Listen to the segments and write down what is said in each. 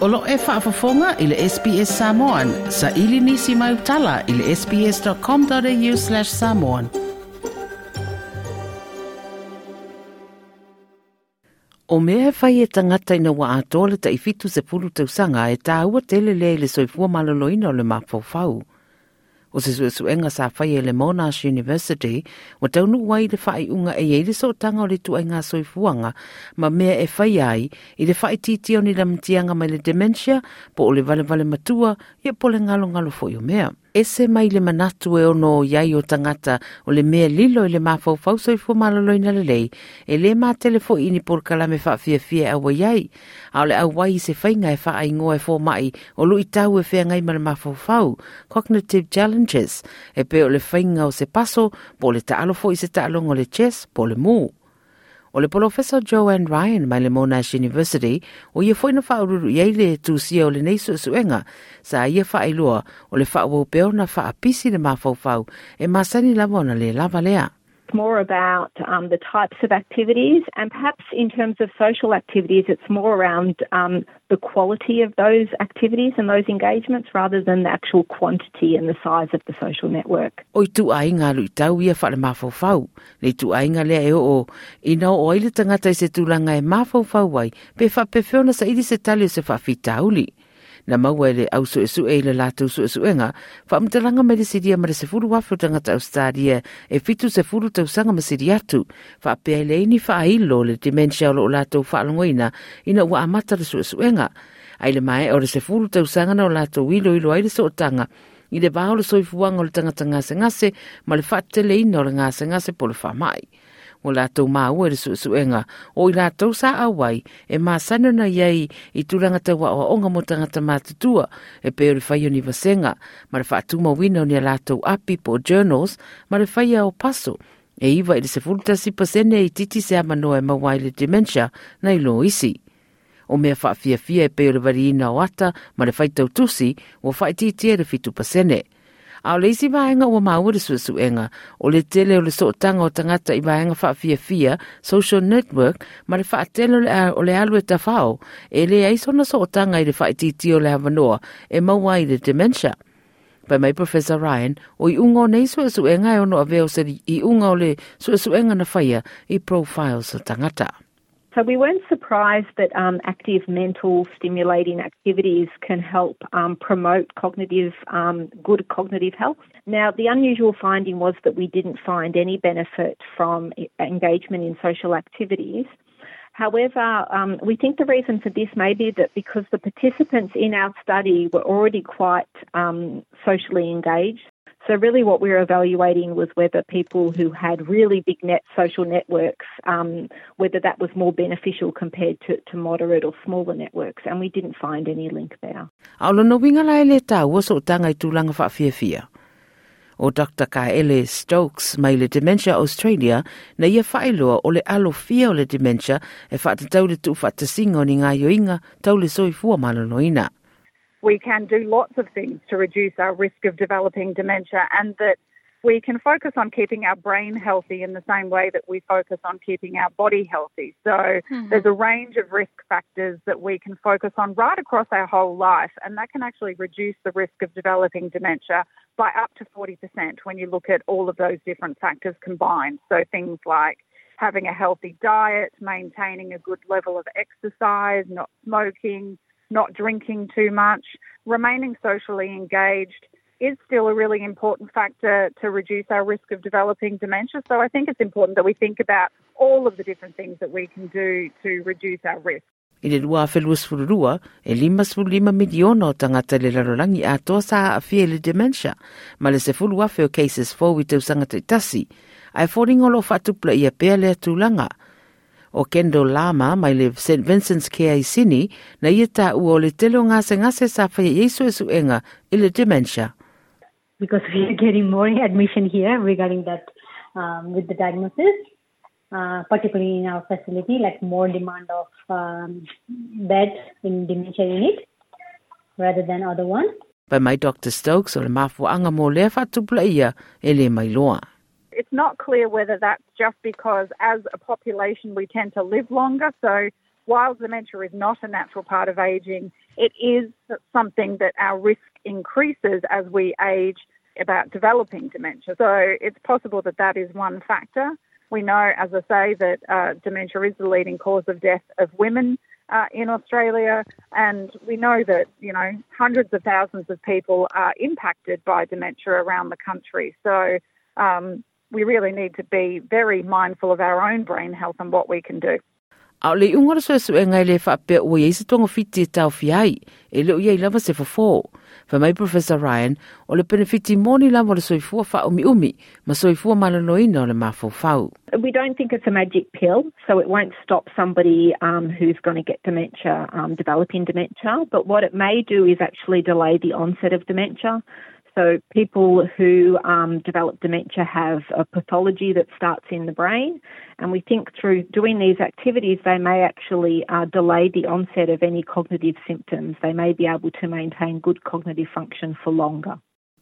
Olo e whaafafonga i le SPS Samoan. Sa ili nisi mai utala i le sps.com.au slash samoan. O mea whai e tangata ina wa atole ta i fitu se pulu tausanga e tā ua tele le le soifua maloloina o le mapau fau. O se su su enga sa whai e le Monash University, wa taunu wai le whai unga e eile so tanga o le tu ngā soifuanga, ma mea e whai ai, i le whai titi o ni la mtianga mai le dementia, po o le vale vale matua, ia po le ngalo ngalo fo mea ese mai le manatu e ono o iai o tangata o le mea lilo i le mafau fausoi fo malolo ina le lei e le ma telefo ini por kalame wha fia fia au a iai. A o le au wai se whainga e wha ai ngoe mai o lu i tau e whea ngai ma le mafau cognitive challenges. E pe o le whainga o se paso po le taalo fo i se taalo ngo le chess po le muu O le Professor Joanne Ryan mai le Monash University o ia foi na whaururu iei le tūsia o le neisu suenga. Sa ia whailua o le whaua peona whaapisi le mawhauwhau. E masani lava na le lava lea. More about um, the types of activities, and perhaps in terms of social activities, it's more around um, the quality of those activities and those engagements rather than the actual quantity and the size of the social network. O tu ainga lu tau ia whare. Le tu ainga lea e o ina o tangata i se tūlanga e wai, pe sa ili se tali o se whawhitauli na maua ele au su esu e le lātou su esu enga, wha mtalanga me le siria ma le se furu wafu tangata Australia. E fitu se furu tau sanga ma siri atu, wha pia ele ini wha ailo le dementia o lo lātou wha ina ua amata le su esu enga. Ai le mai o le se furu tau sanga na o lātou ilo ilo ai le so tanga, i le vāo le soifuanga o le tangata ngase ngase, ma le whaatele ina o le ngase ngase po le wha mai o lātou māua e su suenga o i lātou sa awai e māsana na iei i tūranga taua o onga mo tangata mātutua e peo ori whaio ni vasenga ma re whaatuma wina o ni a lātou api po journals ma re whaia o paso e iwa i le se pasene i titi se amanoa e mawai le dementia na ilo isi. O mea whaafia fia e peo ori vari ina o ata ma re whaitau tusi o whaititia re fitu pasene. A o le isi vaenga ua maua le suesuenga o le tele o le so tanga o tangata i vaenga faa fia fia, social network, ma le faa tele o le, o le alu e tawhao, e le aisona so tanga i le faa titi o le havanoa, e maua i le dementia. Pai mai Professor Ryan, o i ungo nei suesuenga e ono aveo veo se i unga o le suesuenga na whaia i profiles o tangata. So we weren't surprised that um, active mental stimulating activities can help um, promote cognitive um, good cognitive health. Now, the unusual finding was that we didn't find any benefit from engagement in social activities. However, um, we think the reason for this may be that because the participants in our study were already quite um, socially engaged, so, really, what we were evaluating was whether people who had really big net social networks, um, whether that was more beneficial compared to, to moderate or smaller networks, and we didn't find any link there. Aolo winga lai le tā waso tanga i tūlanga whaafia O Dr. Kaele Stokes mai le Dementia Australia na ia whailoa o le alo fia o le dementia e whaatatau le tu whaatasinga o ni ngā yoinga tau le soifua malanoina. We can do lots of things to reduce our risk of developing dementia and that we can focus on keeping our brain healthy in the same way that we focus on keeping our body healthy. So mm-hmm. there's a range of risk factors that we can focus on right across our whole life, and that can actually reduce the risk of developing dementia by up to 40% when you look at all of those different factors combined. So things like having a healthy diet, maintaining a good level of exercise, not smoking, not drinking too much, remaining socially engaged is still a really important factor to reduce our risk of developing dementia. So I think it's important that we think about all of the different things that we can do to reduce our risk. I le lua whelua sfururua, e lima lima miliona o tangata le larolangi a toa sa a fia le dementia, ma le se fulu o cases fo i tau sanga te tasi, ai fōringolo whatupla i a pēr le atulanga, o Kendall Lama mai le St. Vincent's Care i Sini na ia ta ua o le telo ngase ngase sa whai Yesu Esu enga i le dementia. Because we are getting more admission here regarding that um, with the diagnosis, uh, particularly in our facility, like more demand of um, beds in dementia unit rather than other ones. Pai mai Dr. Stokes o le mafuanga mo lea whatupla ia e le mai loa. It's not clear whether that's just because as a population we tend to live longer, so while dementia is not a natural part of aging, it is something that our risk increases as we age about developing dementia. So it's possible that that is one factor. We know, as I say, that uh, dementia is the leading cause of death of women uh, in Australia, and we know that you know hundreds of thousands of people are impacted by dementia around the country. So um, we really need to be very mindful of our own brain health and what we can do. A le unga so so e ngai le fa pe o ye se tonga fiti tau fiai e le o ye lava se fofo. Fa mai Professor Ryan o le benefiti moni la mo le soifua fa umi umi ma soifua malanoina o le mafofau. We don't think it's a magic pill, so it won't stop somebody um, who's going to get dementia um, developing dementia. But what it may do is actually delay the onset of dementia. So, people who um, develop dementia have a pathology that starts in the brain, and we think through doing these activities, they may actually uh, delay the onset of any cognitive symptoms. They may be able to maintain good cognitive function for longer.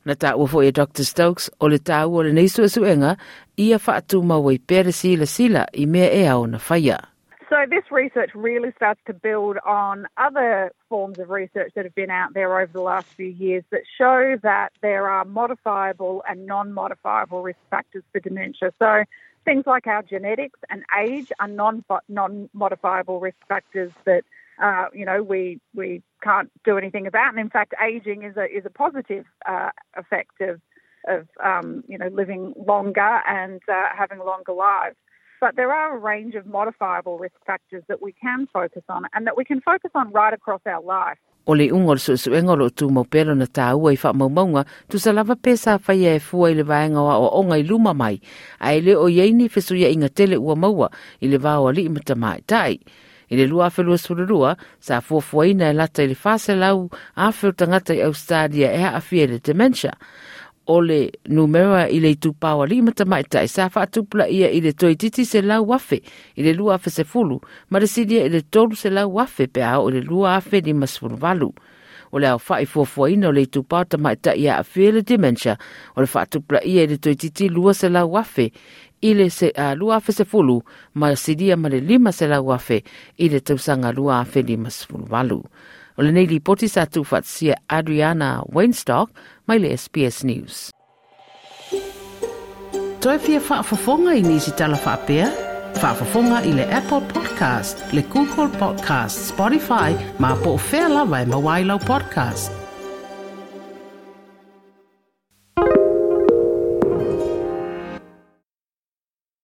Na ta ua fo e Dr. Stokes, o le ta ua le neisu e suenga, ia whaatu maua i pere sila sila i mea e au na whaia. So this research really starts to build on other forms of research that have been out there over the last few years that show that there are modifiable and non-modifiable risk factors for dementia. So things like our genetics and age are non non modifiable risk factors that uh, you know we we can't do anything about. And in fact, aging is a is a positive uh, effect of of um, you know living longer and uh, having longer lives. But there are a range of modifiable risk factors that we can focus on and that we can focus on right across our life. O le unga le suesuenga lo tu mo pera na tā ua i wha maumaunga, tu sa lava pesa whai e fua i le vāenga wa o onga i luma mai, a ele o yeini fesu ia inga tele ua maua i le vāo li imata mai tai. I le lua awhelua sururua, sa fua fuaina e lata i le whase lau a whiu tangata i Australia e a fia le dementia ole numera i le itu pāwa li mata mai tai sa wha atupla ia i le toi titi se lau wafe i le lua afe se fulu, ma le sidia i le tolu se lau wafe pe au i le lua afe di masfulu valu. O le au wha i ina o le itu pāwa ta mai tai ia afe le dementia, o le wha ia i le toi titi lua se lau wafe i le se, uh, lua afe se fulu, ma le ma le lima se lau wafe i le tausanga lua afe di masfulu valu o le nei li poti sa tu Adriana Weinstock mai le SBS News. Toi fia whaafafonga i nisi tala whaapea? Whaafafonga i le Apple Podcast, le Google Podcast, Spotify, ma po o whea lawa e mawailau podcast.